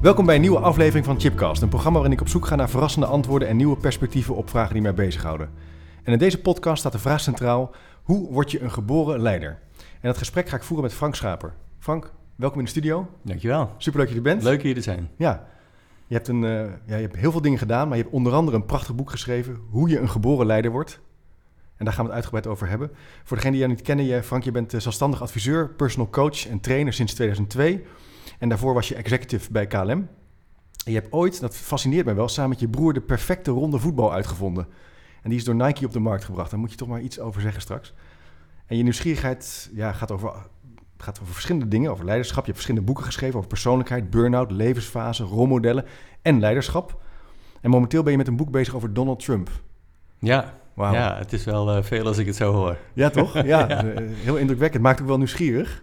Welkom bij een nieuwe aflevering van Chipcast, een programma waarin ik op zoek ga naar verrassende antwoorden en nieuwe perspectieven op vragen die mij bezighouden. En in deze podcast staat de vraag centraal: hoe word je een geboren leider? En dat gesprek ga ik voeren met Frank Schaper. Frank, welkom in de studio. Dankjewel. Superleuk dat je er bent. Leuk hier te zijn. Ja. Je hebt, een, eh, ja, je hebt heel veel dingen gedaan, maar je hebt onder andere een prachtig boek geschreven, Hoe je een geboren leider wordt. En daar gaan we het uitgebreid over hebben. Voor degenen die jou niet kennen, je, Frank, je bent eh, zelfstandig adviseur, personal coach en trainer sinds 2002. En daarvoor was je executive bij KLM. En je hebt ooit, dat fascineert mij wel, samen met je broer de perfecte ronde voetbal uitgevonden. En die is door Nike op de markt gebracht. Daar moet je toch maar iets over zeggen straks. En je nieuwsgierigheid ja, gaat, over, gaat over verschillende dingen, over leiderschap. Je hebt verschillende boeken geschreven over persoonlijkheid, burn-out, levensfase, rolmodellen en leiderschap. En momenteel ben je met een boek bezig over Donald Trump. Ja, Wauw. ja het is wel eh, veel als ik het zo hoor. Ja, toch? Ja, eh, heel indrukwekkend. Maakt ook wel nieuwsgierig.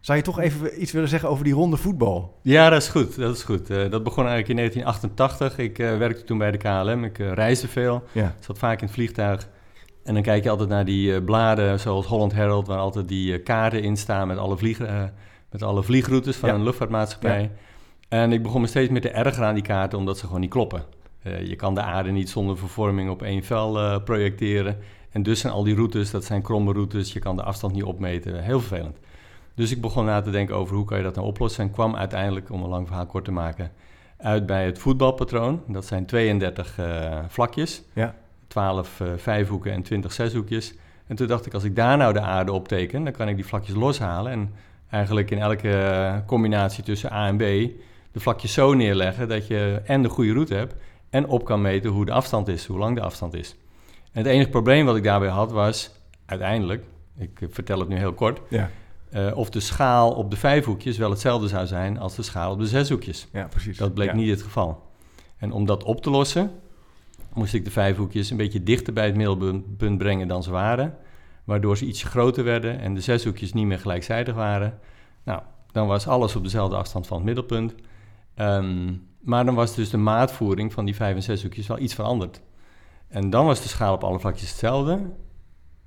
Zou je toch even iets willen zeggen over die ronde voetbal? Ja, dat is goed. Dat, is goed. Eh, dat begon eigenlijk in 1988. Ik eh, werkte toen bij de KLM. Ik eh, reisde veel. Ja. Zat vaak in het vliegtuig. En dan kijk je altijd naar die bladen, zoals Holland Herald, waar altijd die kaarten in staan met alle, vlieg, met alle vliegroutes van Ja. een luchtvaartmaatschappij. En ik begon me steeds meer te ergeren aan die kaarten, omdat ze gewoon niet kloppen. Je kan de aarde niet zonder vervorming op één vel projecteren. En dus zijn al die routes, dat zijn kromme routes, je kan de afstand niet opmeten. Heel vervelend. Dus ik begon na te denken over hoe kan je dat nou oplossen. En kwam uiteindelijk, om een lang verhaal kort te maken, uit bij het voetbalpatroon. Dat zijn 32 eh, vlakjes. Ja. 12 eh, vijfhoeken en 20 zeshoekjes. En toen dacht ik, als ik daar nou de aarde op teken, dan kan ik die vlakjes loshalen. En eigenlijk in elke combinatie tussen A en B de vlakjes zo neerleggen dat je en de goede route hebt en op kan meten hoe de afstand is, hoe lang de afstand is. En het enige probleem wat ik daarbij had was, uiteindelijk, ik vertel het nu heel kort, Ja, eh, of de schaal op de vijfhoekjes wel hetzelfde zou zijn als de schaal op de zeshoekjes. ja precies. Dat bleek Ja. niet het geval. En om dat op te lossen, moest ik de vijfhoekjes een beetje dichter bij het middelpunt brengen dan ze waren. Waardoor ze iets groter werden en de zeshoekjes niet meer gelijkzijdig waren. Nou, dan was alles op dezelfde afstand van het middelpunt. Ehm, maar dan was dus de maatvoering van die vijf en zeshoekjes wel iets veranderd. En dan was de schaal op alle vlakjes hetzelfde.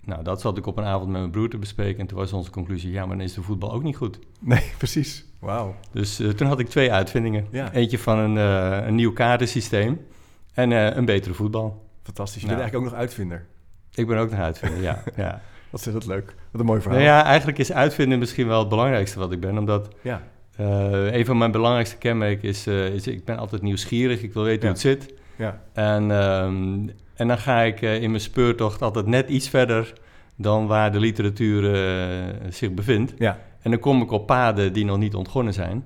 Nou, dat zat ik op een avond met mijn broer te bespreken. En toen was onze conclusie, ja, maar dan is de voetbal ook niet goed. Nee, precies. Wauw. Dus eh, toen had ik twee uitvindingen. Ja. Eentje van een, eh, een nieuw kaartensysteem en eh, een betere voetbal. Fantastisch. Je Nou. bent eigenlijk ook nog uitvinder. Ik ben ook nog uitvinder, ja. ja. Wat is dat leuk. Wat een mooi verhaal. Nou ja, eigenlijk is uitvinden misschien wel het belangrijkste wat ik ben. Omdat Ja. een van mijn belangrijkste kenmerken is, is... ik ben altijd nieuwsgierig, ik wil weten hoe het zit. Ja. En, ehm, en dan ga ik eh, in mijn speurtocht altijd net iets verder... dan waar de literatuur eh, zich bevindt. Ja. En dan kom ik op paden die nog niet ontgonnen zijn.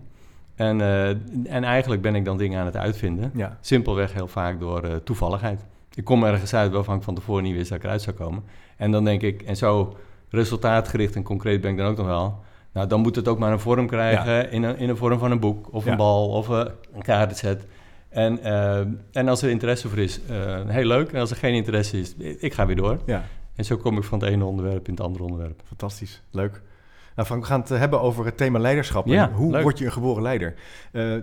En, eh, en eigenlijk ben ik dan dingen aan het uitvinden. Ja. Simpelweg heel vaak door toevalligheid. Ik kom ergens uit waarvan ik van tevoren niet wist dat ik eruit zou komen. En dan denk ik, en zo resultaatgericht en concreet ben ik dan ook nog wel. Nou, dan moet het ook maar een vorm krijgen in, een, in een vorm van een boek of Ja. een bal of een kaartenset. En, eh, en als er interesse voor is, eh, heel leuk. En als er geen interesse is, ik ga weer door. Ja. En zo kom ik van het ene onderwerp in het andere onderwerp. Fantastisch. Leuk. Nou Frank, we gaan het eh, hebben over het thema leiderschap. Ja, hoe leuk. word je een geboren leider?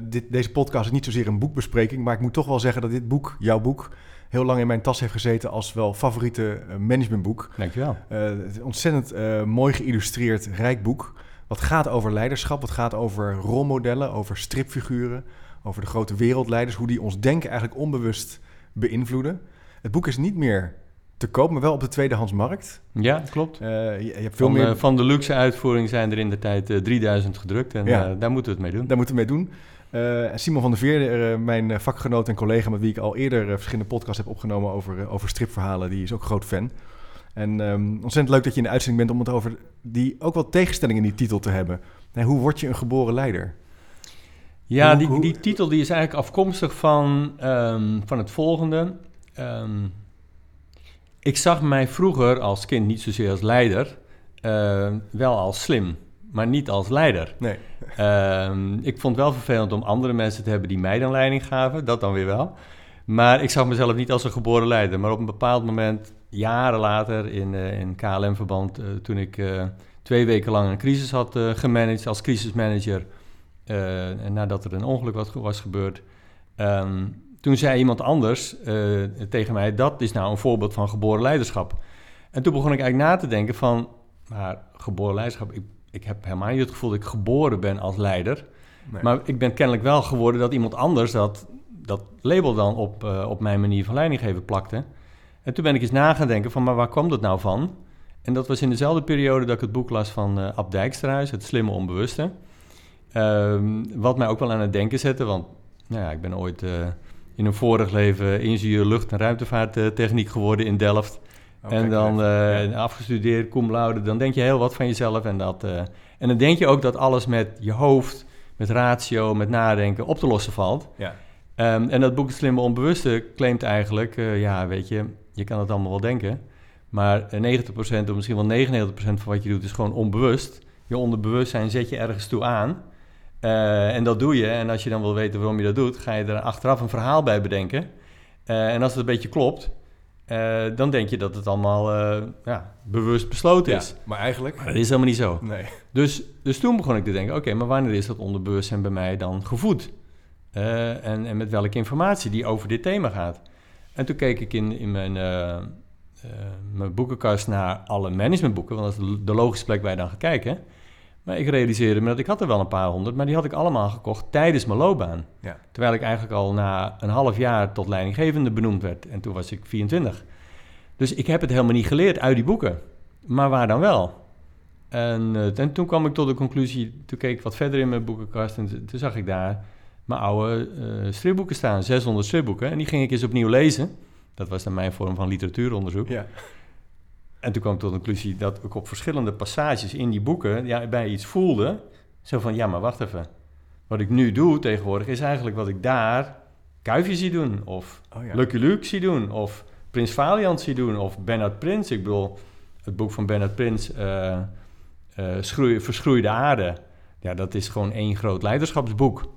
Dit, deze podcast is niet zozeer een boekbespreking, maar ik moet toch wel zeggen dat dit boek, jouw boek, heel lang in mijn tas heeft gezeten als wel favoriete managementboek. Dankjewel. Het is ontzettend mooi geïllustreerd, rijk boek. Wat gaat over leiderschap, wat gaat over rolmodellen, over stripfiguren, over de grote wereldleiders, hoe die ons denken eigenlijk onbewust beïnvloeden. Het boek is niet meer te koop, maar wel op de tweedehandsmarkt. Ja, klopt. Eh, je, je hebt veel Van, meer... eh, van de luxe uitvoering zijn er in de tijd eh, 3000 gedrukt en Ja. eh, daar moeten we het mee doen. Daar moeten we mee doen. Eh, Simon van der Veer, eh, mijn eh, vakgenoot en collega met wie ik al eerder eh, verschillende podcasts heb opgenomen over, eh, over stripverhalen, die is ook groot fan. En ehm, ontzettend leuk dat je in de uitzending bent om het over die ook wel tegenstellingen in die titel te hebben. Nee, hoe word je een geboren leider? Ja, Hoe- die, die titel die is eigenlijk afkomstig van, ehm, van het volgende. Ehm, ik zag mij vroeger als kind niet zozeer als leider, eh, wel als slim. maar niet als leider. Nee. Ehm, ik vond het wel vervelend om andere mensen te hebben die mij dan leiding gaven, dat dan weer wel. Maar ik zag mezelf niet als een geboren leider. Maar op een bepaald moment, jaren later in, uh, in KLM-verband, uh, toen ik uh, twee weken lang een crisis had gemanaged als crisismanager, nadat er een ongeluk was, was gebeurd, um, toen zei iemand anders tegen mij, dat is nou een voorbeeld van geboren leiderschap. En toen begon ik eigenlijk na te denken van, maar geboren leiderschap, ik, ik heb helemaal niet het gevoel dat ik geboren ben als leider. Nee. Maar ik ben kennelijk wel geworden dat iemand anders dat, dat label dan op, uh, op mijn manier van leiding geven plakte. En toen ben ik eens na gaan denken van, maar waar kwam dat nou van? En dat was in dezelfde periode dat ik het boek las van uh, Ab Dijksterhuis, Het Slimme Onbewuste. Um, wat mij ook wel aan het denken zette, want nou ja, ik ben ooit uh, in een vorig leven ingenieur lucht- en ruimtevaarttechniek geworden in Delft. Okay, en dan uh, afgestudeerd, cum laude, dan denk je heel wat van jezelf. En, dat, uh, en dan denk je ook dat alles met je hoofd, met ratio, met nadenken op te lossen valt. Ja. Um, en dat boek Het Slimme Onbewuste claimt eigenlijk, ja, weet je, je kan het allemaal wel denken. Maar 90% of misschien wel 99% van wat je doet is gewoon onbewust. Je onderbewustzijn zet je ergens toe aan. En dat doe je. En als je dan wil weten waarom je dat doet, ga je er achteraf een verhaal bij bedenken. en als het een beetje klopt, uh, dan denk je dat het allemaal ja, bewust besloten is. Ja, maar eigenlijk... Maar dat is helemaal niet zo. Nee. Dus, dus toen begon ik te denken, oké, okay, maar wanneer is dat onderbewustzijn bij mij dan gevoed? En, en met welke informatie die over dit thema gaat? En toen keek ik in, in mijn, mijn boekenkast naar alle managementboeken, want dat is de logische plek waar je dan gaat kijken. Maar ik realiseerde me dat ik had er wel een paar honderd, maar die had ik allemaal gekocht tijdens mijn loopbaan. Ja. Terwijl ik eigenlijk al na een half jaar tot leidinggevende benoemd werd. En toen was ik 24. Dus ik heb het helemaal niet geleerd uit die boeken. Maar waar dan wel? En, uh, en toen kwam ik tot de conclusie, toen keek ik wat verder in mijn boekenkast en toen zag ik daar mijn oude uh, stripboeken staan, 600 stripboeken. En die ging ik eens opnieuw lezen. Dat was dan mijn vorm van literatuuronderzoek. Ja. En toen kwam ik tot de conclusie dat ik op verschillende passages in die boeken ja, bij iets voelde. Zo van, ja, maar wacht even. Wat ik nu doe tegenwoordig is eigenlijk wat ik daar Kuifje zie doen. Of oh, ja. Lucky Luke zie doen. Of Prins Valiant zie doen. Of Bernard Prins. Ik bedoel, het boek van Bernard Prins, uh, uh, schroei, Verschroeide Aarde. Ja, dat is gewoon één groot leiderschapsboek.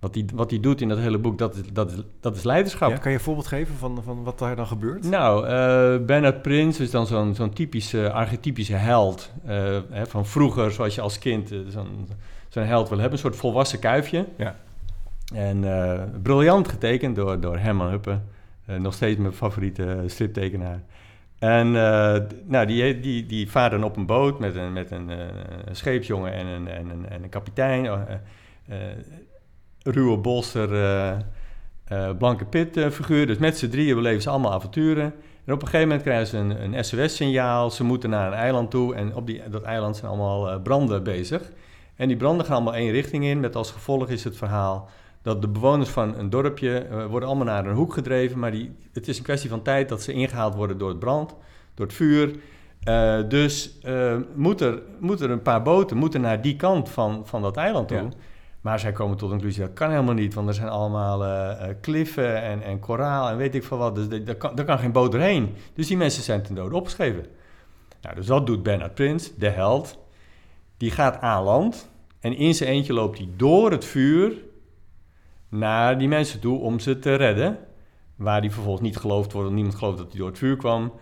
Wat hij wat die doet in dat hele boek, dat is, dat is, dat is leiderschap. Ja, kan je een voorbeeld geven van, van wat daar dan gebeurt? Nou, uh, Bernard Prins is dan zo'n zo'n typische, archetypische held. Uh, hè, van vroeger, zoals je als kind uh, zo'n zo'n held wil hebben. Een soort volwassen kuifje. Ja. En briljant getekend door, door Herman Huppen. nog steeds mijn favoriete striptekenaar. En nou, die, die, die vaart dan op een boot met een, met een, een scheepsjongen en een, en een, en een kapitein ruwe bolster, uh, uh, blanke pit uh, figuur. Dus met z'n drieën beleven ze allemaal avonturen. En op een gegeven moment krijgen ze een, een SOS-signaal. Ze moeten naar een eiland toe en op die, dat eiland zijn allemaal branden bezig. En die branden gaan allemaal één richting in. Met als gevolg is het verhaal dat de bewoners van een dorpje worden allemaal naar een hoek gedreven. Maar die, het is een kwestie van tijd dat ze ingehaald worden door het brand, door het vuur. dus moet, er, moet er een paar boten moeten naar die kant van, van dat eiland toe. Maar zij komen tot de conclusie, dat kan helemaal niet, want er zijn allemaal uh, kliffen en, en koraal en weet ik veel wat. Dus daar kan, kan geen boot doorheen. Dus die mensen zijn ten dode opgeschreven. Nou, dus dat doet Bernard Prins, de held. Die gaat aan land en in zijn eentje loopt hij door het vuur naar die mensen toe om ze te redden. Waar die vervolgens niet geloofd wordt, niemand gelooft dat hij door het vuur kwam.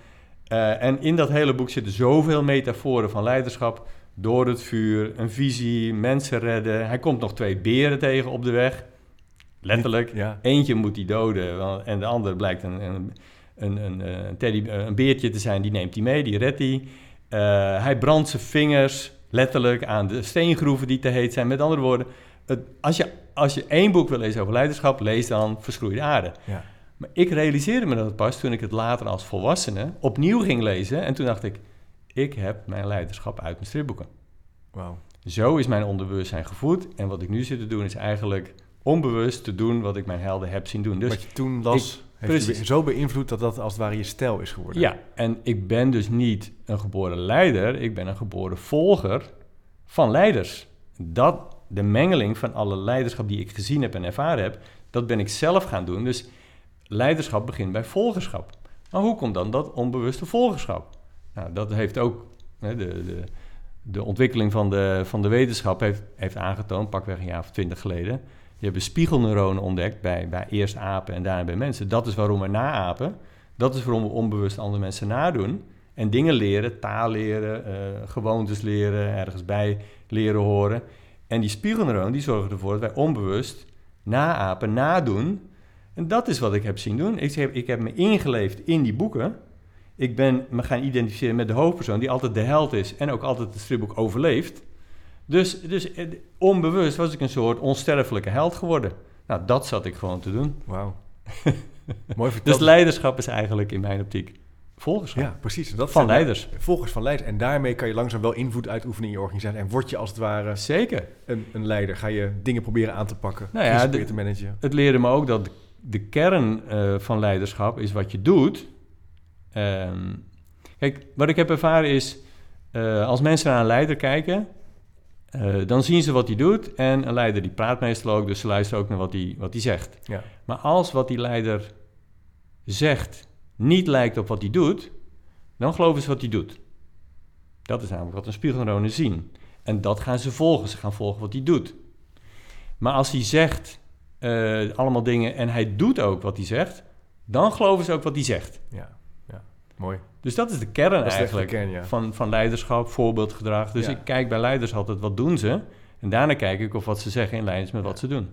Uh, en in dat hele boek zitten zoveel metaforen van leiderschap door het vuur, een visie, mensen redden. Hij komt nog twee beren tegen op de weg. Letterlijk. Ja. Eentje moet hij doden en de andere blijkt een, een, een, een, een, teddy, een beertje te zijn. Die neemt hij mee, die redt hij. Uh, hij brandt zijn vingers letterlijk aan de steengroeven die te heet zijn. Met andere woorden, het, als, je, als je één boek wil lezen over leiderschap, lees dan Verschroeide Aarde. Ja. Maar ik realiseerde me dat pas toen ik het later als volwassene opnieuw ging lezen. En toen dacht ik, ik heb mijn leiderschap uit mijn stripboeken. Wow. Zo is mijn onderbewustzijn gevoed. En wat ik nu zit te doen is eigenlijk onbewust te doen wat ik mijn helden heb zien doen. Dus wat je toen las, ik, heeft je zo beïnvloed dat dat als het ware je stijl is geworden. Ja, en ik ben dus niet een geboren leider. Ik ben een geboren volger van leiders. Dat, de mengeling van alle leiderschap die ik gezien heb en ervaren heb, dat ben ik zelf gaan doen. Dus leiderschap begint bij volgerschap. Maar hoe komt dan dat onbewuste volgerschap? Nou, dat heeft ook hè, de, de, de ontwikkeling van de, van de wetenschap heeft, heeft aangetoond, pakweg een jaar of twintig geleden. Die hebben spiegelneuronen ontdekt bij, bij eerst apen en daarna bij mensen. Dat is waarom we naapen. Dat is waarom we onbewust andere mensen nadoen. En dingen leren, taal leren, uh, gewoontes leren, ergens bij leren horen. En die spiegelneuronen die zorgen ervoor dat wij onbewust naapen, nadoen. En dat is wat ik heb zien doen. Ik ik heb me ingeleefd in die boeken. Ik ben me gaan identificeren met de hoofdpersoon die altijd de held is en ook altijd het stripboek overleeft. Dus, dus eh, onbewust was ik een soort onsterfelijke held geworden. Nou, dat zat ik gewoon te doen. Wauw. Mooi verteld. Dus leiderschap is eigenlijk in mijn optiek volgerschap. Ja, precies. Dat van leiders. Volgers van leiders. En daarmee kan je langzaam wel invloed uitoefenen in je organisatie. En word je als het ware... Zeker. Een, een leider. Ga je dingen proberen aan te pakken. Nou ja, de, te managen. Het leerde me ook dat de, kern uh, van leiderschap is wat je doet. Um, kijk, wat ik heb ervaren is... Uh, als mensen naar een leider kijken... Uh, dan zien ze wat hij doet en een leider die praat meestal ook, dus ze luisteren ook naar wat hij, wat zegt. Ja. Maar als wat die leider zegt niet lijkt op wat hij doet, dan geloven ze wat hij doet. Dat is namelijk wat een spiegelneuronen zien. En dat gaan ze volgen. Ze gaan volgen wat hij doet. Maar als hij zegt uh, allemaal dingen en hij doet ook wat hij zegt, dan geloven ze ook wat hij zegt. Ja. Mooi. Dus dat is de kern eigenlijk de kern, ja. van, van leiderschap, voorbeeldgedrag. Dus ik kijk bij leiders altijd wat doen ze. En daarna kijk ik of wat ze zeggen in lijn is met wat ze doen.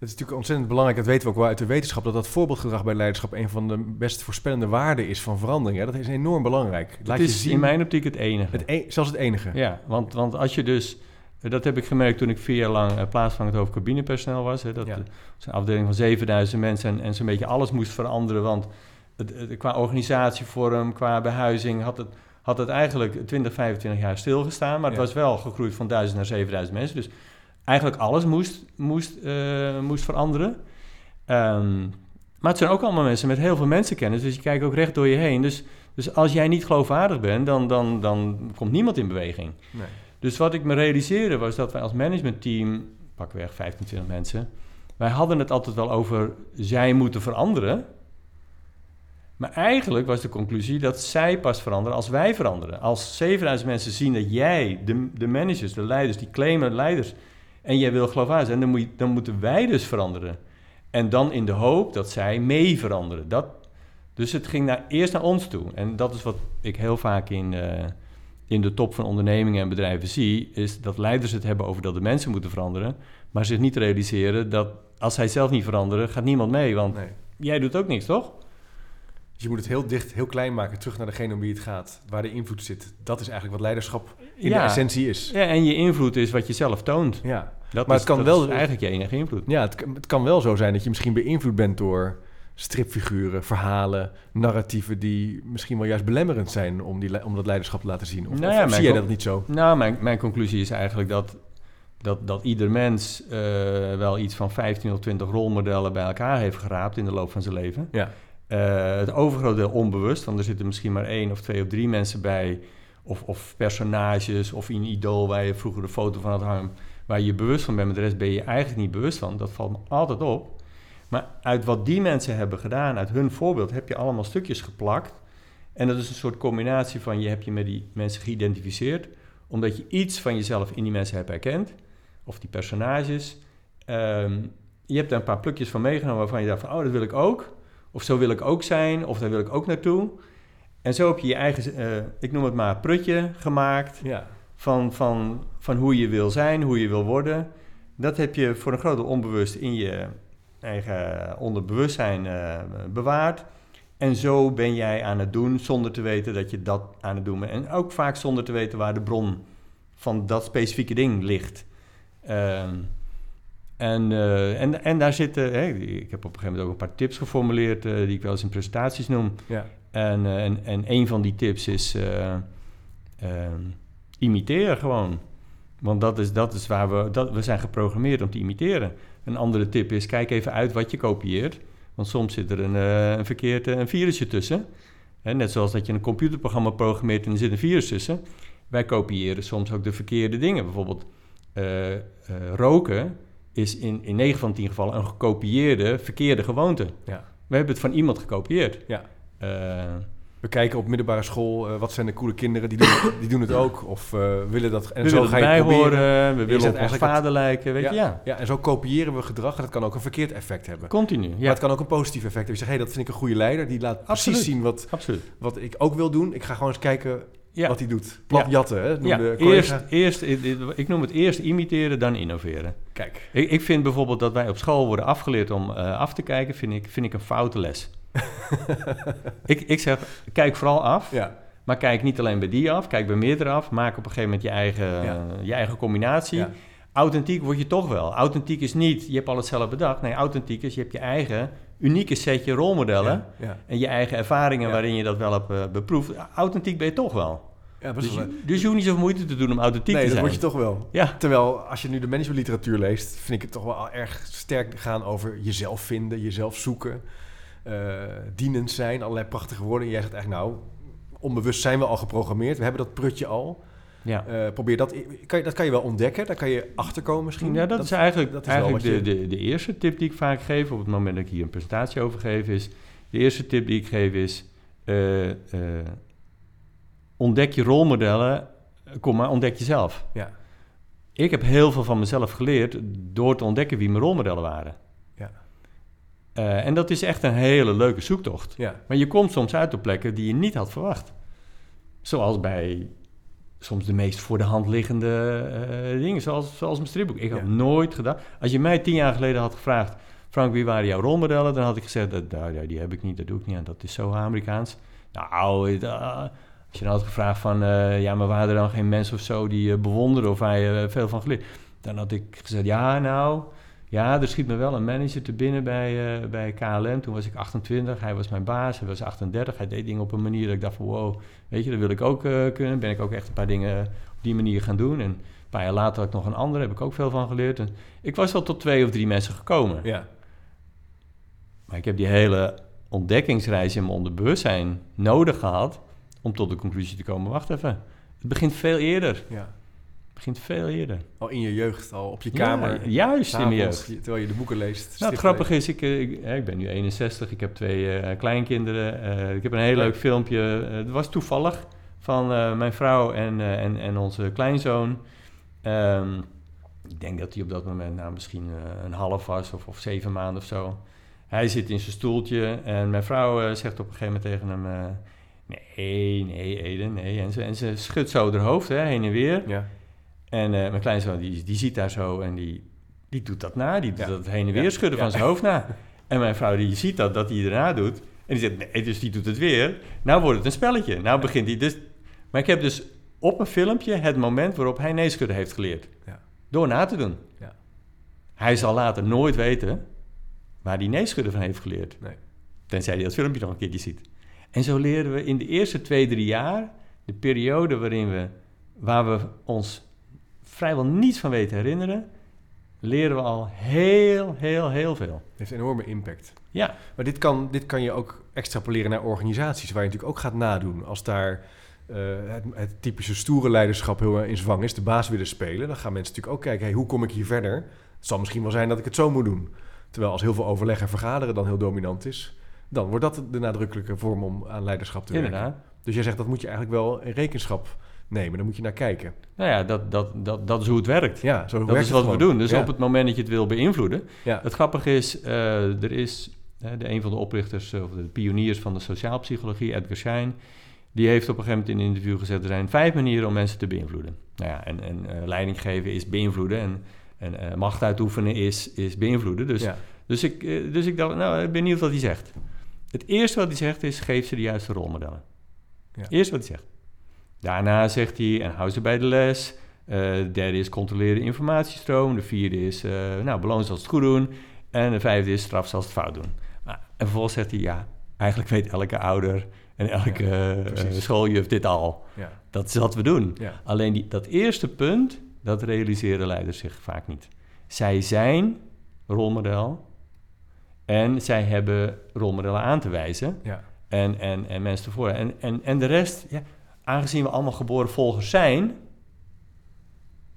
Het is natuurlijk ontzettend belangrijk, dat weten we ook wel uit de wetenschap, dat dat voorbeeldgedrag bij leiderschap een van de best voorspellende waarden is van verandering. Ja, dat is enorm belangrijk. Laat het is je zien, in mijn optiek het enige. Het e zelfs het enige. Ja, want, want als je dus, dat heb ik gemerkt toen ik vier jaar lang uh, plaatsvangend over cabinepersoneel was. Hè, dat ja. een afdeling van 7000 mensen en, en zo'n beetje alles moest veranderen. Want het, het, qua organisatievorm, qua behuizing had het, had het eigenlijk 20, 25 jaar stilgestaan. Maar het was wel gegroeid van 1000 naar 7000 mensen. Dus eigenlijk alles moest, moest, uh, moest veranderen. Um, maar het zijn ook allemaal mensen met heel veel mensenkennis, dus je kijkt ook recht door je heen. Dus, dus als jij niet geloofwaardig bent, dan, dan, dan komt niemand in beweging. Nee. Dus wat ik me realiseerde was dat wij als managementteam, pakweg 25 mensen, wij hadden het altijd wel over zij moeten veranderen. Maar eigenlijk was de conclusie dat zij pas veranderen als wij veranderen. Als 7000 mensen zien dat jij, de, de managers, de leiders, die claimen leiders, en jij wil geloofwaardig zijn, dan, moet je, dan moeten wij dus veranderen. En dan in de hoop dat zij mee veranderen. Dat, dus het ging naar, eerst naar ons toe. En dat is wat ik heel vaak in, uh, in de top van ondernemingen en bedrijven zie, is dat leiders het hebben over dat de mensen moeten veranderen, maar zich niet realiseren dat als zij zelf niet veranderen, gaat niemand mee. Want nee. jij doet ook niks, toch? Dus je moet het heel dicht, heel klein maken, terug naar degene om wie het gaat, waar de invloed zit. Dat is eigenlijk wat leiderschap in de essentie is. Ja, en je invloed is wat je zelf toont. Ja. Dat maar is, het kan wel eigenlijk je enige invloed. Ja, het, het, kan wel zo zijn dat je misschien beïnvloed bent door stripfiguren, verhalen, narratieven die misschien wel juist belemmerend zijn om, die, om dat leiderschap te laten zien. Of, nou ja, of zie jij dat niet zo? Nou, mijn, mijn conclusie is eigenlijk dat, dat, dat ieder mens uh, wel iets van 15 of 20 rolmodellen bij elkaar heeft geraapt in de loop van zijn leven. Ja. Uh, het overgrote deel onbewust, want er zitten misschien maar één of twee of drie mensen bij, of, of personages, of een idool waar je vroeger de foto van had hangen, waar je bewust van bent, maar de rest ben je eigenlijk niet bewust van. Dat valt me altijd op. Maar uit wat die mensen hebben gedaan, uit hun voorbeeld, heb je allemaal stukjes geplakt. En dat is een soort combinatie van je hebt je met die mensen geïdentificeerd, omdat je iets van jezelf in die mensen hebt herkend, of die personages. Um, je hebt er een paar plukjes van meegenomen waarvan je dacht van, oh, dat wil ik ook. Of zo wil ik ook zijn, of daar wil ik ook naartoe. En zo heb je je eigen, uh, ik noem het maar, prutje gemaakt ja. van, van, van hoe je wil zijn, hoe je wil worden. Dat heb je voor een groot deel onbewust in je eigen onderbewustzijn uh, bewaard. En zo ben jij aan het doen zonder te weten dat je dat aan het doen bent. En ook vaak zonder te weten waar de bron van dat specifieke ding ligt. Uh, en, uh, en, en daar zitten, hè, ik heb op een gegeven moment ook een paar tips geformuleerd uh, die ik wel eens in presentaties noem. Ja. En, uh, en, en een van die tips is imiteren gewoon. Want dat is, dat is waar we, dat, we zijn geprogrammeerd om te imiteren. Een andere tip is, kijk even uit wat je kopieert. Want soms zit er een, een verkeerd een virusje tussen. Hè, net zoals dat je een computerprogramma programmeert en er zit een virus tussen. Wij kopiëren soms ook de verkeerde dingen. Bijvoorbeeld roken is in, in 9 van 10 gevallen een gekopieerde, verkeerde gewoonte. Ja. We hebben het van iemand gekopieerd. Ja. Uh, We kijken op middelbare school, eh, wat zijn de coole kinderen, die doen het, die doen het ook. Of eh, willen dat... En we zo ga je proberen. horen, we willen op ons vader lijken, weet je, ja. Ja, en zo kopiëren we gedrag en dat kan ook een verkeerd effect hebben. Continu, Maar ja, het kan ook een positief effect hebben. Je zegt, hé, dat vind ik een goede leider. Die laat precies Absoluut. zien wat, absoluut. wat ik ook wil doen. Ik ga gewoon eens kijken Ja. wat hij doet. Plat Ja. jatten, hè? Ja, eerst, eerst, ik noem het eerst imiteren, dan innoveren. Kijk, Ik, ik vind bijvoorbeeld dat wij op school worden afgeleerd om eh, af te kijken, vind ik, vind ik een foute les. ik, ik zeg, kijk vooral af, ja. maar kijk niet alleen bij die af, kijk bij meerdere af. Maak op een gegeven moment je eigen, Ja. je eigen combinatie. Ja. Authentiek word je toch wel. Authentiek is niet, je hebt alles zelf bedacht. Nee, authentiek is, je hebt je eigen unieke setje rolmodellen. En je eigen ervaringen waarin je dat wel hebt eh, beproefd. Authentiek ben je toch wel. ja Dus, je- dus je hoeft niet zoveel moeite te doen om authentiek Nee, te dat zijn. word je toch wel. Ja, Terwijl, als je nu de managementliteratuur leest, vind ik het toch wel erg sterk gaan over jezelf vinden, jezelf zoeken, eh, dienend zijn, allerlei prachtige woorden. En jij zegt eigenlijk, nou, onbewust zijn we al geprogrammeerd, we hebben dat prutje al. Ja. Eh, probeer dat, kan je, dat kan je wel ontdekken, daar kan je achterkomen misschien. Ja, dat, is eigenlijk, dat is wel eigenlijk wat de, je- de, de eerste tip die ik vaak geef op het moment dat ik hier een presentatie over geef is... De eerste tip die ik geef is... eh, eh, ontdek je rolmodellen, kom maar, ontdek jezelf. Ja, Ik heb heel veel van mezelf geleerd door te ontdekken wie mijn rolmodellen waren. ja, en dat is echt een hele leuke zoektocht. ja, Maar je komt soms uit op plekken die je niet had verwacht. Zoals bij soms de meest voor de hand liggende eh, dingen, zoals, zoals mijn stripboek. Ik had Ja. nooit gedaan. Als je mij tien jaar geleden had gevraagd... Frank, wie waren jouw rolmodellen? Dan had ik gezegd, dat, nou, die heb ik niet, dat doe ik niet. Dat is zo Amerikaans. Nou, eh, als je dan had gevraagd van... eh, ja, maar waren er dan geen mensen of zo die je bewonderen... of waar je veel van geleerd? Dan had ik gezegd, ja, nou... Ja, er schiet me wel een manager te binnen bij, eh, bij KLM. Toen was ik 28, hij was mijn baas, hij was 38. Hij deed dingen op een manier dat ik dacht van wow, weet je, dat wil ik ook eh, kunnen. Ben ik ook echt een paar dingen op die manier gaan doen. En een paar jaar later had ik nog een andere, heb ik ook veel van geleerd. En ik was wel tot twee of drie mensen gekomen. ja. Maar ik heb die hele ontdekkingsreis in mijn onderbewustzijn nodig gehad... om tot de conclusie te komen, wacht even. Het begint veel eerder. ja. Begint veel eerder. Al in je jeugd, al op je Ja, kamer. juist in s'avonds, jeugd. Terwijl je de boeken leest. Nou, het grappige is, ik, eh, ik, ik ben nu 61, ik heb twee eh, kleinkinderen. eh, ik heb een heel leuk filmpje. het was toevallig van mijn vrouw en, en, en onze kleinzoon. Ehm, ik denk dat hij op dat moment nou, misschien een half was of, of zeven maanden of zo. Hij zit in zijn stoeltje en mijn vrouw zegt op een gegeven moment tegen hem... nee, nee, Eden, nee. En ze, en ze schudt zo haar hoofd hè, heen en weer. Ja, En eh, mijn kleinzoon die, die ziet daar zo en die, die doet dat na. Die doet Ja. dat heen en weer Ja. schudden Ja. van zijn hoofd na. En mijn vrouw die ziet dat, dat hij erna doet. En die zegt, nee, dus die doet het weer. Nou wordt het een spelletje. Nou begint hij dus... Maar ik heb dus op een filmpje het moment waarop hij neeschudden heeft geleerd. Ja. Door na te doen. Ja. Hij zal later nooit weten waar hij neeschudden van heeft geleerd. Nee. Tenzij hij dat filmpje nog een keertje ziet. En zo leren we in de eerste twee, drie jaar... de periode waarin we... waar we ons vrijwel niets van weten herinneren... leren we al heel, heel, heel veel. Het heeft een enorme impact. Ja, Maar dit kan, dit kan je ook extrapoleren naar organisaties, waar je natuurlijk ook gaat nadoen. Als daar eh, het, het typische stoere leiderschap heel in zwang is, de baas willen spelen, dan gaan mensen natuurlijk ook kijken, hey, hoe kom ik hier verder? Het zal misschien wel zijn dat ik het zo moet doen. Terwijl als heel veel overleg en vergaderen dan heel dominant is, dan wordt dat de nadrukkelijke vorm om aan leiderschap te werken. inderdaad. Dus jij zegt dat moet je eigenlijk wel in rekenschap nemen, daar moet je naar kijken. Nou ja, dat, dat, dat, dat is hoe het werkt. Ja, zo Dat werkt is het wat we doen. Dus ja. op het moment dat je het wil beïnvloeden. ja. Het grappige is, eh, er is de, een van de oprichters, eh, of de pioniers van de sociaalpsychologie, Edgar Schein, die heeft op een gegeven moment in een interview gezegd: er zijn vijf manieren om mensen te beïnvloeden. Nou ja, en, en eh, leiding geven is beïnvloeden en, en macht uitoefenen is, is beïnvloeden. Dus, ja. dus, ik, dus ik dacht, nou, ik ben benieuwd wat hij zegt. Het eerste wat hij zegt is: geef ze de juiste rolmodellen. Ja. Eerst wat hij zegt. Daarna zegt hij: en hou ze bij de les. Eh, de derde is controleer de informatiestroom. De vierde is uh, nou, beloon ze als het goed doen. En de vijfde is straf ze als het fout doen. Nou, en vervolgens zegt hij: ja, eigenlijk weet elke ouder en elke Ja, precies. schooljuf dit al. ja. Dat is wat we doen. ja. Alleen die, dat eerste punt, dat realiseren leiders zich vaak niet. Zij zijn rolmodel en zij hebben rolmodellen aan te wijzen ja. en, en, en mensen ervoor. En, en, en de rest, ja, aangezien we allemaal geboren volgers zijn,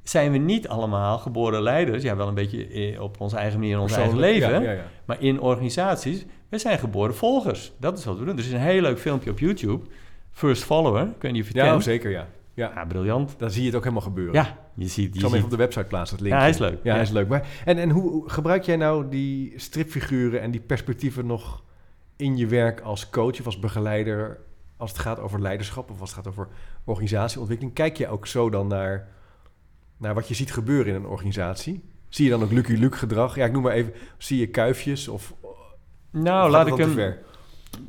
zijn we niet allemaal geboren leiders. Ja, wel een beetje eh, op onze eigen manier in ons eigen leven. Ja, ja, ja. Maar in organisaties, we zijn geboren volgers. Dat is wat we doen. Er is een heel leuk filmpje op YouTube. First Follower, of je het Ja, kent. zeker, ja. ja. Ja, briljant. Dan zie je het ook helemaal gebeuren. Ja, je ziet... Je ziet even op de website plaatsen, het linkje. Ja, hij is leuk. Ja, Ja. hij is leuk. Maar, en en hoe gebruik jij nou die stripfiguren en die perspectieven nog in je werk als coach of als begeleider... als het gaat over leiderschap of als het gaat over organisatieontwikkeling? Kijk je ook zo dan naar, naar wat je ziet gebeuren in een organisatie? Zie je dan ook Lucky Luke gedrag? Ja, ik noem maar even, zie je kuifjes of... nou, of laat ik hem...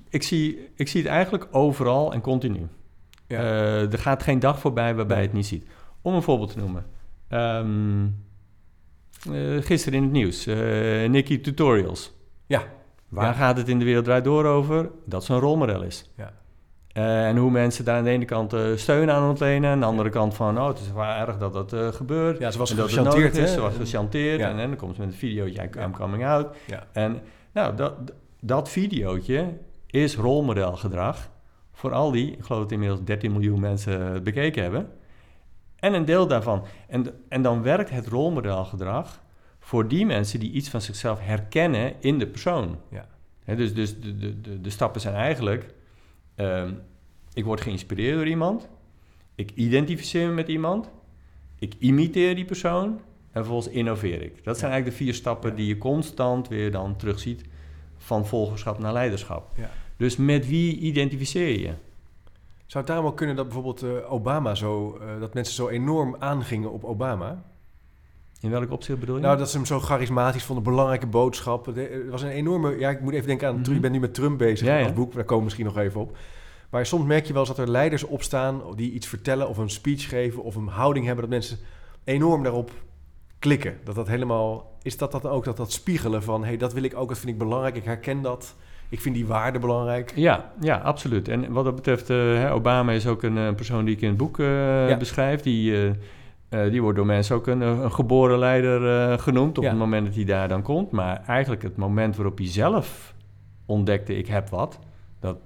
Ik zie, ik zie het eigenlijk overal en continu. Ja. Eh, er gaat geen dag voorbij waarbij je het niet ziet. Om een voorbeeld te noemen. Ehm, eh, gisteren in het nieuws. eh Nicky Tutorials. Ja. Waar Ja. gaat het in de wereld draait door over? Dat ze een rolmodel is. Ja. Eh, en hoe mensen daar aan de ene kant eh, steun aan ontlenen... en aan de andere kant van... oh, het is wel erg dat dat eh, gebeurt. Ja, ze was gechanteerd? Ze was gechanteerd. Ja. En, en dan komt ze met een videootje... I'm Ja. coming out. Ja. En nou, dat, dat videootje is rolmodelgedrag voor al die, ik geloof dat inmiddels 13 miljoen mensen bekeken hebben. En een deel daarvan. En, en dan werkt het rolmodelgedrag voor die mensen die iets van zichzelf herkennen in de persoon. Ja. Dus dus de, de, de, de stappen zijn eigenlijk, ehm, ik word geïnspireerd door iemand, ik identificeer me met iemand, ik imiteer die persoon en vervolgens innoveer ik. Dat zijn Ja. eigenlijk de vier stappen Ja. die je constant weer dan terugziet van volgerschap naar leiderschap. Ja. Dus met wie identificeer je? Zou het daarom ook kunnen dat bijvoorbeeld eh, Obama zo... eh, dat mensen zo enorm aangingen op Obama... In welk opzicht bedoel je? Nou, dat ze hem zo charismatisch vonden, belangrijke boodschappen. De- Er was een enorme... Ja, ik moet even denken aan... Mhm. Je bent nu met Trump bezig Ja, ja. boek. Daar komen we misschien nog even op. Maar soms merk je wel eens dat er leiders opstaan... die iets vertellen of een speech geven... of een houding hebben... dat mensen enorm daarop klikken. Dat dat helemaal... Is dat dat ook dat dat spiegelen van... hé, hey, dat wil ik ook, dat vind ik belangrijk. Ik herken dat. Ik vind die waarde belangrijk. Ja, ja, absoluut. En wat dat betreft, eh, Obama is ook een eh, persoon die ik in het boek eh, Ja. beschrijf. Die, eh, eh, die wordt door mensen ook een, eh, een geboren leider eh, genoemd op Ja. het moment dat hij daar dan komt. Maar eigenlijk het moment waarop hij zelf ontdekte, ik heb wat, dat,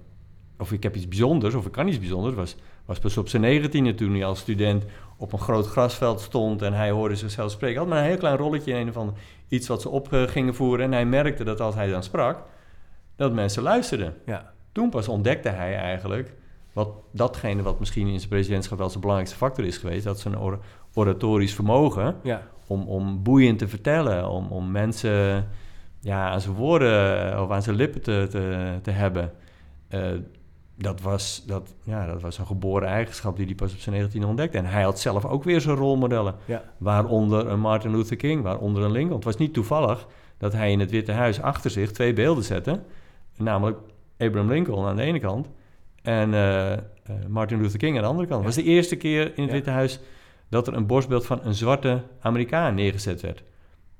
of ik heb iets bijzonders, of ik kan iets bijzonders, was, was pas op zijn negentiende toen hij als student op een groot grasveld stond en hij hoorde zichzelf spreken. Hij had maar een heel klein rolletje in een of ander iets wat ze op gingen voeren. En hij merkte dat als hij dan sprak, dat mensen luisterden Ja, toen pas ontdekte hij eigenlijk wat datgene wat misschien in zijn presidentschap wel zijn belangrijkste factor is geweest, dat zijn oratorisch vermogen ja, om, om boeiend te vertellen, om, om mensen ja, aan zijn woorden eh, of aan zijn lippen te, te, te hebben. Eh, dat, was, dat, ja, dat was een geboren eigenschap die hij pas op zijn 19 ontdekte. En hij had zelf ook weer zijn rolmodellen, ja. waaronder een Martin Luther King, waaronder een Lincoln. Het was niet toevallig dat hij in het Witte Huis achter zich twee beelden zette, namelijk Abraham Lincoln aan de ene kant en eh, Martin Luther King aan de andere kant. Het was de eerste keer in het Ja. Witte Huis dat er een borstbeeld van een zwarte Amerikaan neergezet werd.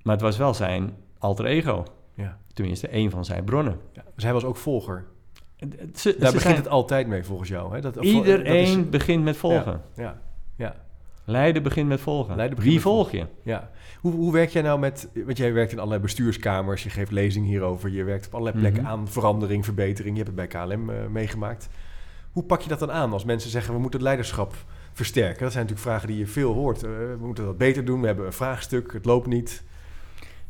Maar het was wel zijn alter ego. ja. Tenminste, één van zijn bronnen. ja. Dus hij was ook volger. Ze, Daar ze begint zijn- het altijd mee, volgens jou. Hè? Dat, dat Iedereen is- begint met volgen. Ja, ja. Leiden begint met volgen. Leiden begint Wie volg je? Ja. Hoe, hoe werk jij nou met... Want jij werkt in allerlei bestuurskamers, je geeft lezingen hierover... je werkt op allerlei plekken Mhm. aan verandering, verbetering. Je hebt het bij KLM eh, meegemaakt. Hoe pak je dat dan aan als mensen zeggen... we moeten het leiderschap versterken? Dat zijn natuurlijk vragen die je veel hoort. Eh, we moeten dat beter doen, we hebben een vraagstuk, het loopt niet.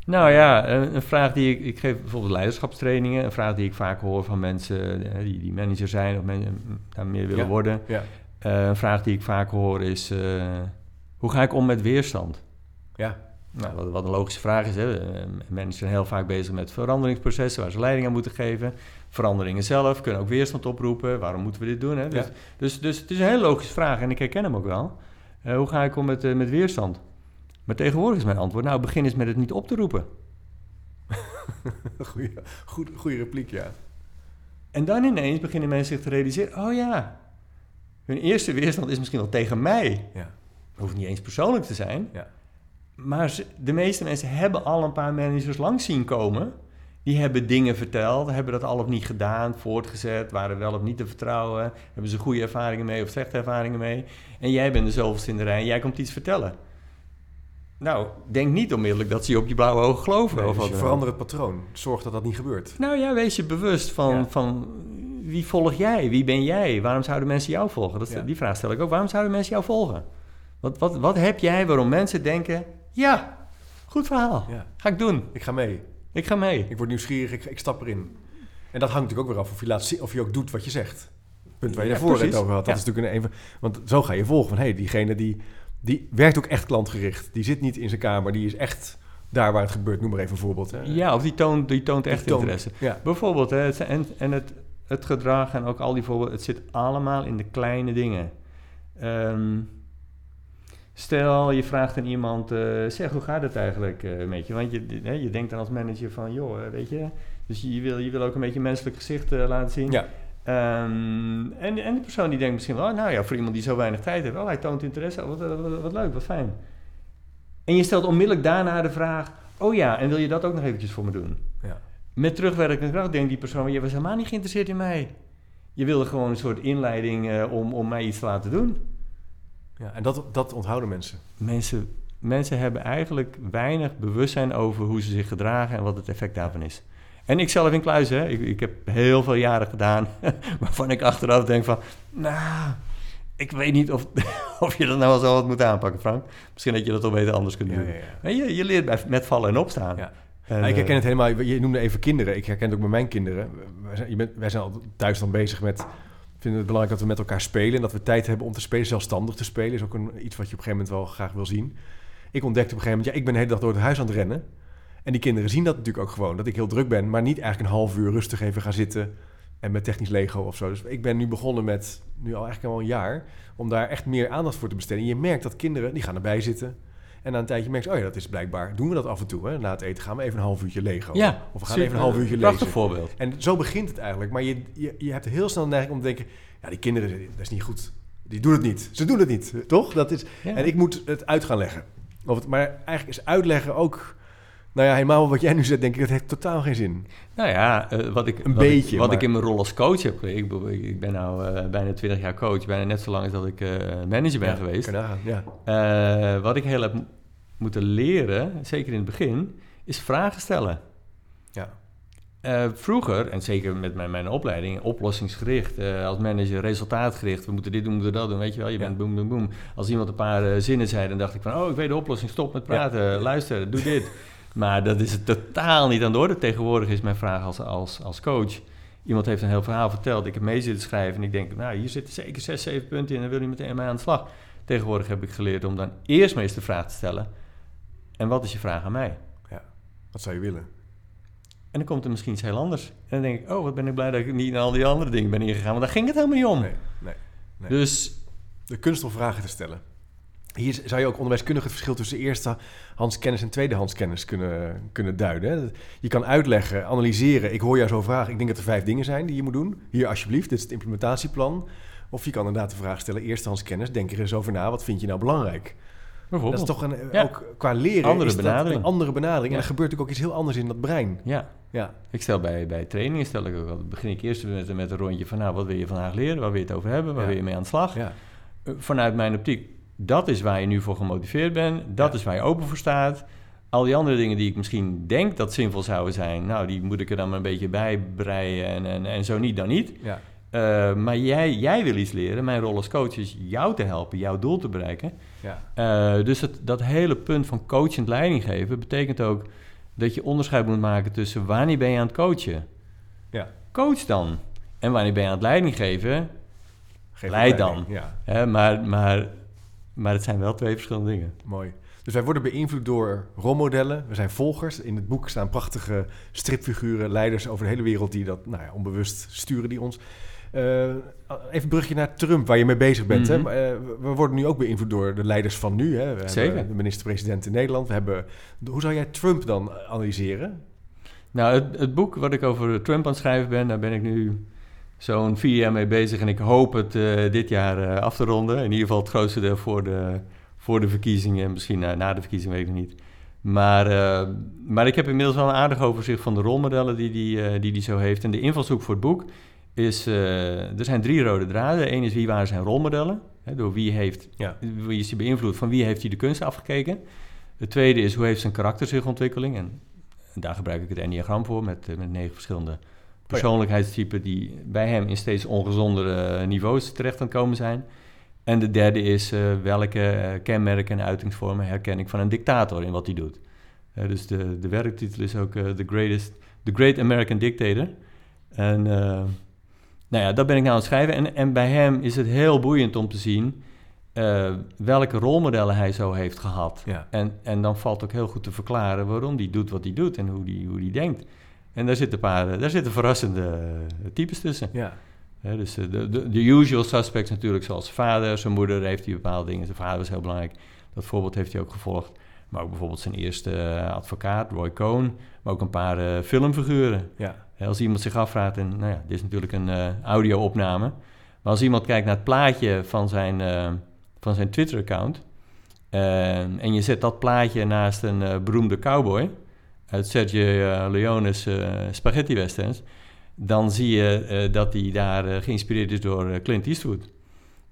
Nou ja, een, vraag die ik... Ik geef bijvoorbeeld leiderschapstrainingen. Een vraag die ik vaak hoor van mensen eh, die, die manager zijn... of men, daar meer willen Ja. worden. Ja, Eh, een vraag die ik vaak hoor is... hoe ga ik om met weerstand? ja, Nou, wat, wat een logische vraag is, hè. Mensen zijn heel vaak bezig met veranderingsprocessen waar ze leiding aan moeten geven. Veranderingen zelf kunnen ook weerstand oproepen. Waarom moeten we dit doen? Hè? Dus, Ja. dus, dus het is een hele logische vraag en ik herken hem ook wel. Eh, hoe ga ik om met, eh, met weerstand? Maar tegenwoordig is mijn antwoord, nou begin eens met het niet op te roepen. goeie, goed, goeie repliek, ja. En dan ineens beginnen mensen zich te realiseren, oh ja, hun eerste weerstand is misschien wel tegen mij. Ja, Het hoeft niet eens persoonlijk te zijn. ja, Maar ze- de meeste mensen hebben al een paar managers langs zien komen. Die hebben dingen verteld, hebben dat al of niet gedaan, voortgezet, waren wel of niet te vertrouwen. Hebben ze goede ervaringen mee of slechte ervaringen mee. En jij bent de zoveelste in de rij en jij komt iets vertellen. Nou, denk niet onmiddellijk dat ze je op je blauwe ogen geloven. Nee, of dus je verander het patroon. Zorg dat dat niet gebeurt. Nou ja, wees je bewust van, Ja. van wie volg jij? Wie ben jij? Waarom zouden mensen jou volgen? Dat, Ja. Die vraag stel ik ook. Waarom zouden mensen jou volgen? Wat, wat, wat heb jij waarom mensen denken, ja, goed verhaal, Ja. ga ik doen. Ik ga mee. Ik ga mee. Ik word nieuwsgierig, ik, ik stap erin. En dat hangt natuurlijk ook weer af of je, laat zien, of je ook doet wat je zegt. Punt waar je Ja, daarvoor het precies. over had. Dat Ja. is natuurlijk een even... Want zo ga je volgen van, hé, hey, diegene die, die werkt ook echt klantgericht. Die zit niet in zijn kamer, die is echt daar waar het gebeurt. Noem maar even een voorbeeld. Hè. Ja, of die toont, die toont echt Die toont- interesse. Ja, Bijvoorbeeld, hè, het, en, en het, het gedrag en ook al die voorbeelden, het zit allemaal in de kleine dingen. Ehm, stel, je vraagt aan iemand, eh, zeg, hoe gaat het eigenlijk eh, met je? Want je, je denkt dan als manager van, joh, eh, weet je, dus je wil, je wil ook een beetje een menselijk gezicht laten zien. ja. Ehm, en, en die persoon die denkt misschien wel, oh, nou ja, voor iemand die zo weinig tijd heeft, oh, hij toont interesse, wat, wat, wat leuk, wat fijn. En je stelt onmiddellijk daarna de vraag, oh ja, en wil je dat ook nog eventjes voor me doen? ja. Met terugwerkende kracht denkt die persoon, je was helemaal niet geïnteresseerd in mij. Je wilde gewoon een soort inleiding om, om mij iets te laten doen. Ja. En dat, dat onthouden mensen. Mensen, mensen hebben eigenlijk weinig bewustzijn over hoe ze zich gedragen en wat het effect daarvan is. En ik zelf in kluis, hè, ik, ik heb heel veel jaren gedaan waarvan ik achteraf denk van, nou, ik weet niet of, of je dat nou wel zo had moeten aanpakken, Frank. Misschien dat je dat al beter anders kunt doen. ja, je, je leert bij, met vallen en opstaan. Ja. En, Ja, ik herken eh, het helemaal. Je noemde even kinderen. Ik herken het ook bij mijn kinderen. Wij zijn, je bent, wij zijn al thuis dan bezig met... vinden het belangrijk dat we met elkaar spelen... en dat we tijd hebben om te spelen, zelfstandig te spelen. is ook een, iets wat je op een gegeven moment wel graag wil zien. Ik ontdekte op een gegeven moment... ja, ik ben de hele dag door het huis aan het rennen. En die kinderen zien dat natuurlijk ook gewoon. Dat ik heel druk ben, maar niet eigenlijk een half uur rustig even gaan zitten... en met technisch Lego of zo. Dus ik ben nu begonnen met, nu al eigenlijk al een jaar... om daar echt meer aandacht voor te besteden. En je merkt dat kinderen, die gaan erbij zitten... En na een tijdje merk je, oh ja, dat is blijkbaar, doen we dat af en toe. Hè? Na het eten gaan we even een half uurtje Lego. Ja, Of we gaan even een half uurtje Prachtig lezen. voorbeeld. En zo begint het eigenlijk. Maar je, je, je hebt heel snel de neiging om te denken... ja, die kinderen, dat is niet goed. Die doen het niet. Ze doen het niet, toch? Dat is, Ja. En ik moet het uit gaan leggen. Of het, maar eigenlijk is uitleggen ook... Nou ja, helemaal wat jij nu zegt, denk ik, dat heeft totaal geen zin. Nou ja, eh, wat, ik, Een wat, ik, beetje, wat maar- ik in mijn rol als coach heb. Ik, ik, ben nou eh, bijna 20 jaar coach, bijna net zo lang als dat ik eh, manager ben Ja, geweest. Ja. Wat ik heel heb mo- moeten leren, zeker in het begin, is vragen stellen. Ja. Vroeger, en zeker met mijn, mijn opleiding, oplossingsgericht, als manager resultaatgericht. We moeten dit doen, we moeten dat doen, weet je wel. Je Ja. bent boem, boem, boem. Als iemand een paar zinnen zei, dan dacht ik van... oh, ik weet de oplossing, stop met praten, luister, doe dit. Maar dat is het totaal niet aan de orde. Tegenwoordig is mijn vraag als, als, als coach... Iemand heeft een heel verhaal verteld, ik heb mee zitten schrijven... en ik denk, nou, hier zitten zeker zes, zeven punten in... en dan wil je meteen mee aan de slag. Tegenwoordig heb ik geleerd om dan eerst maar eens de vraag te stellen... en wat is je vraag aan mij? Wat zou je willen? En dan komt er misschien iets heel anders. En dan denk ik, oh, wat ben ik blij dat ik niet naar al die andere dingen ben ingegaan. Want daar ging het helemaal niet om. Nee, nee. nee. Dus De kunst om vragen te stellen. Hier zou je ook onderwijskundig het verschil tussen eerstehands kennis en tweedehands kennis kunnen, kunnen duiden. hè. Je kan uitleggen, analyseren. Ik hoor jou zo vragen. Ik denk dat er vijf dingen zijn die je moet doen. Hier alsjeblieft, dit is het implementatieplan. Of je kan inderdaad de vraag stellen, eerstehands kennis. Denk er eens over na, wat vind je nou belangrijk? Dat is toch een, Ja. ook qua leren Andere benadering. een andere benadering. Ja. En er gebeurt ook iets heel anders in dat brein. Ja, Ja, ik stel bij, bij trainingen, stel ik ook al, begin ik eerst met, met een rondje van, nou, wat wil je vandaag leren? Waar wil je het over hebben? Waar wil je mee aan de slag? ja, Eh, Vanuit mijn optiek, dat is waar je nu voor gemotiveerd bent. Dat Ja. is waar je open voor staat. Al die andere dingen die ik misschien denk dat zinvol zouden zijn, nou, die moet ik er dan maar een beetje bij breien. En, en, en zo niet, dan niet. ja. Eh, maar jij, jij wil iets leren. Mijn rol als coach is jou te helpen, jouw doel te bereiken. ja. Eh, dus het, dat hele punt van coachend leiding geven betekent ook dat je onderscheid moet maken tussen wanneer ben je aan het coachen. Ja. Coach dan. En wanneer ben je aan het leiding geven. Geef Leid dan. Ja. Maar, maar, maar het zijn wel twee verschillende dingen. Mooi. Dus wij worden beïnvloed door rolmodellen. We zijn volgers. In het boek staan prachtige stripfiguren, leiders over de hele wereld die dat nou ja, onbewust sturen die ons. Eh, even een brugje naar Trump, waar je mee bezig bent. hè? Mhm. Eh, we- worden nu ook beïnvloed door de leiders van nu. Hè? We Zeker. hebben de minister-president in Nederland. We hebben, hoe zou jij Trump dan analyseren? Nou, het, het boek wat ik over Trump aan het schrijven ben, daar ben ik nu zo'n vier jaar mee bezig. En ik hoop het eh, dit jaar eh, af te ronden. In ieder geval het grootste deel voor de, voor de verkiezingen. Misschien na, na de verkiezingen, weet ik nog niet. Maar, eh, maar ik heb inmiddels wel een aardig overzicht van de rolmodellen die die, eh, die, die zo heeft. En de invalshoek voor het boek is... eh, er zijn drie rode draden. Eén is wie waren zijn rolmodellen. Hè, door wie heeft... Ja. Wie is hij beïnvloed? Van wie heeft hij de kunst afgekeken? De tweede is hoe heeft zijn karakter zich ontwikkeling? En, en daar gebruik ik het enneagram voor met, eh, met negen verschillende persoonlijkheidstypen die bij hem in steeds ongezondere niveaus terecht aan het komen zijn. En de derde is uh, welke uh, kenmerken en uitingsvormen herken ik van een dictator in wat hij doet. Uh, dus de, de werktitel is ook The Greatest, The Great American Dictator. En nou ja, dat ben ik nou aan het schrijven. En, en bij hem is het heel boeiend om te zien welke rolmodellen hij zo heeft gehad. Ja. En, en dan valt ook heel goed te verklaren waarom hij doet wat hij doet en hoe hij hoe die denkt. En daar zitten, een paar, daar zitten verrassende types tussen. Ja. dus de, de, de, usual suspects natuurlijk, zoals zijn vader, zijn moeder heeft hij bepaalde dingen. Zijn vader was heel belangrijk. Dat voorbeeld heeft hij ook gevolgd. Maar ook bijvoorbeeld zijn eerste advocaat, Roy Cohn. Maar ook een paar uh, filmfiguren. Ja. Als iemand zich afvraagt, en nou ja, dit is natuurlijk een uh, audio-opname. Maar als iemand kijkt naar het plaatje van zijn, van zijn Twitter-account... en je zet dat plaatje naast een beroemde cowboy uit Sergio Leone's spaghetti westerns, dan zie je uh, dat hij daar geïnspireerd is door Clint Eastwood.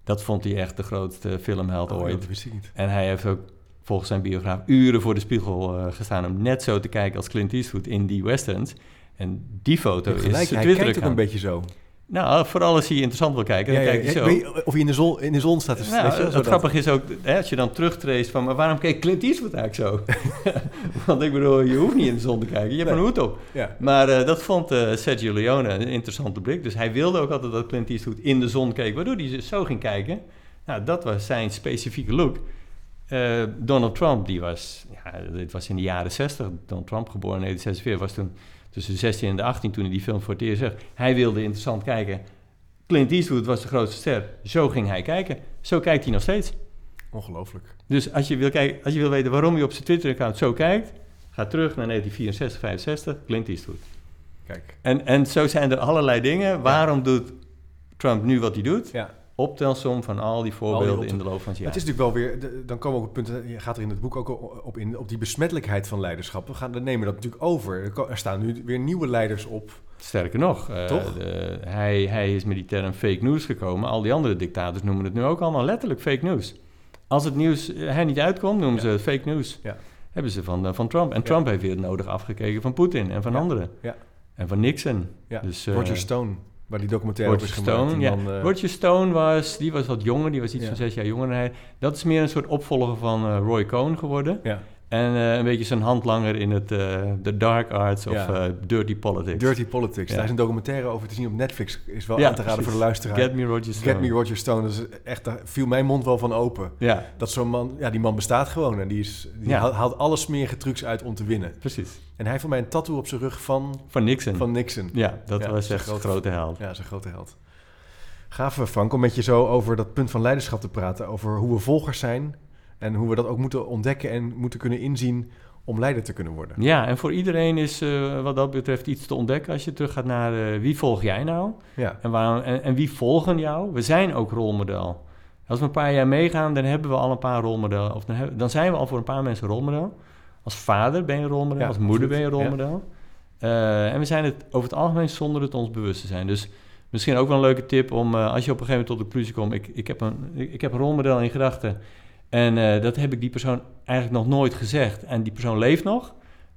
Dat vond hij echt de grootste filmheld oh, ooit. Dat. En hij heeft ook volgens zijn biograaf uren voor de spiegel gestaan om net zo te kijken als Clint Eastwood in die westerns. En die foto is gelijk, zijn Hij kijkt ook een beetje zo. Nou, vooral als hij interessant wil kijken, dan ja, kijk je zo. Je of hij in de zon, in de zon staat te nou, weet je, Het grappige is ook, hè, als je dan terugtreest van... maar waarom keek Clint Eastwood eigenlijk zo? Want ik bedoel, je hoeft niet in de zon te kijken. Je hebt Nee. een hoed op. Ja. Maar eh, dat vond eh, Sergio Leone een interessante blik. Dus hij wilde ook altijd dat Clint Eastwood in de zon keek... waardoor hij dus zo ging kijken. Nou, dat was zijn specifieke look. Eh, Donald Trump, die was... Ja, dit was in de jaren 60. Donald Trump, geboren in 1946, was toen... tussen de 16 en de 18 toen hij die film voor het eerst zag. Hij wilde interessant kijken... Clint Eastwood was de grootste ster. Zo ging hij kijken. Zo kijkt hij nog steeds. Ongelooflijk. Dus als je wil, kijken, als je wil weten waarom hij op zijn Twitter-account zo kijkt, ga terug naar 1964, 65, Clint Eastwood. Kijk. En, en zo zijn er allerlei dingen. Waarom doet Trump nu wat hij doet? Ja. Optelsom van al die voorbeelden in de loop van het jaar. Het is natuurlijk wel weer, de- dan komen we op het punt, je gaat er in het boek ook op in, op die besmettelijkheid van leiderschap. We, gaan, we nemen dat natuurlijk over. Er staan nu weer nieuwe leiders op. Sterker nog, eh, de- hij, hij is met die term fake news gekomen. Al die andere dictators noemen het nu ook allemaal letterlijk fake news. Als het nieuws eh, hij niet uitkomt, noemen Ja. ze het fake news. Ja. Hebben ze van, eh, van Trump. En Ja. Trump heeft weer het nodig afgekeken van Poetin en van Ja. anderen. Ja. En van Nixon. Ja. Dus, eh, Roger Stone, waar die documentaire Roger over is gemaakt. Stone, ja. man, eh, Roger Stone was, die was wat jonger, die was iets van zes jaar jonger dan hij. Dat is meer een soort opvolger van eh, Roy Cohn geworden. ja. En eh, een beetje zijn handlanger in het eh the dark arts of Ja. eh, dirty politics. Dirty Politics. Ja. Daar is een documentaire over te zien op Netflix. Is wel Ja, aan te raden voor de luisteraar. Get me Roger Stone. Get Me Roger Stone. Dat is echt, daar viel mijn mond wel van open. Ja, Dat zo'n man, ja, die man bestaat gewoon. En die, is, die Ja. haalt, alle smerige trucs uit om te winnen. precies. En hij heeft voor mij een tattoo op zijn rug van, Van Nixon. van Nixon. ja, dat was echt een grote- grote held. Ja, zijn grote held. Gaaf, Frank, om met je zo over dat punt van leiderschap te praten. Over hoe we volgers zijn. En hoe we dat ook moeten ontdekken en moeten kunnen inzien om leider te kunnen worden. Ja, en voor iedereen is eh, wat dat betreft iets te ontdekken als je terug gaat naar eh, wie volg jij nou? Ja, En, waarom, en, en wie volgen jou? We zijn ook rolmodel. Als we een paar jaar meegaan, dan hebben we al een paar rolmodellen. Of dan, hebben- dan zijn we al voor een paar mensen rolmodel. Als vader ben je rolmodel, Ja, als moeder ben je rolmodel. Eh, en we zijn het over het algemeen zonder het ons bewust te zijn. Dus misschien ook wel een leuke tip om, als je op een gegeven moment tot de conclusie komt... ik, ik, heb, een, ik, ik heb een rolmodel in gedachten... en eh, dat heb ik die persoon eigenlijk nog nooit gezegd... en die persoon leeft nog...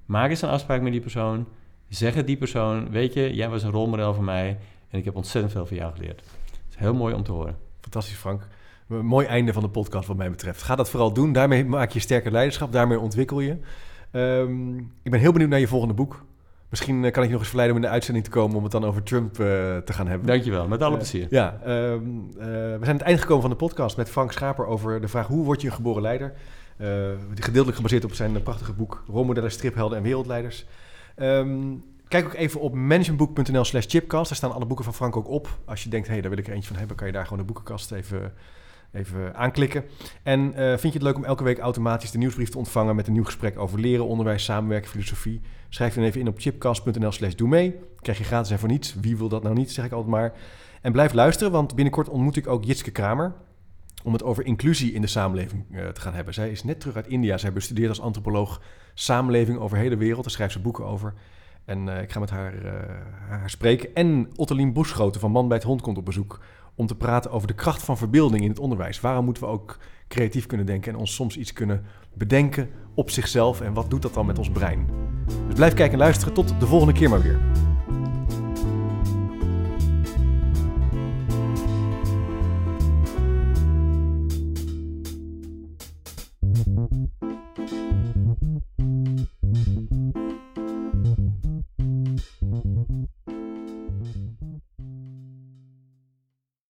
maak eens een afspraak met die persoon... zeg het die persoon... weet je, jij was een rolmodel voor mij... en ik heb ontzettend veel van jou geleerd. Het is heel mooi om te horen. fantastisch Frank. Een mooi einde van de podcast wat mij betreft. Ga dat vooral doen. Daarmee maak je sterker leiderschap. Daarmee ontwikkel je. Ehm, ik ben heel benieuwd naar je volgende boek. Misschien eh, kan ik je nog eens verleiden om in de uitzending te komen... om het dan over Trump eh, te gaan hebben. Dankjewel, met alle Eh, plezier. Ja, ehm, eh, we zijn aan het eind gekomen van de podcast met Frank Schaper over de vraag hoe word je een geboren leider? Gedeeltelijk gebaseerd op zijn prachtige boek Rolmodellen, striphelden en wereldleiders. Ehm, kijk ook even op managementboek.nl slash chipcast. Daar staan alle boeken van Frank ook op. Als je denkt, hé, hey, daar wil ik er eentje van hebben, kan je daar gewoon de boekenkast even, even aanklikken. En eh, vind je het leuk om elke week automatisch de nieuwsbrief te ontvangen met een nieuw gesprek over leren, onderwijs, samenwerken, filosofie? Schrijf dan even in op chipcast.nl slash doe mee. Krijg je gratis en voor niets. Wie wil dat nou niet, zeg ik altijd maar. En blijf luisteren, want binnenkort ontmoet ik ook Jitske Kramer. Om het over inclusie in de samenleving eh, te gaan hebben. Zij is net terug uit India. Zij bestudeert als antropoloog samenleving over de hele wereld. Daar schrijft ze boeken over. En eh, ik ga met haar, haar spreken. En Ottelien Boeschoten van Man bij het Hond komt op bezoek. Om te praten over de kracht van verbeelding in het onderwijs. Waarom moeten we ook creatief kunnen denken en ons soms iets kunnen bedenken op zichzelf. En wat doet dat dan met ons brein? Dus blijf kijken en luisteren. Tot de volgende keer maar weer.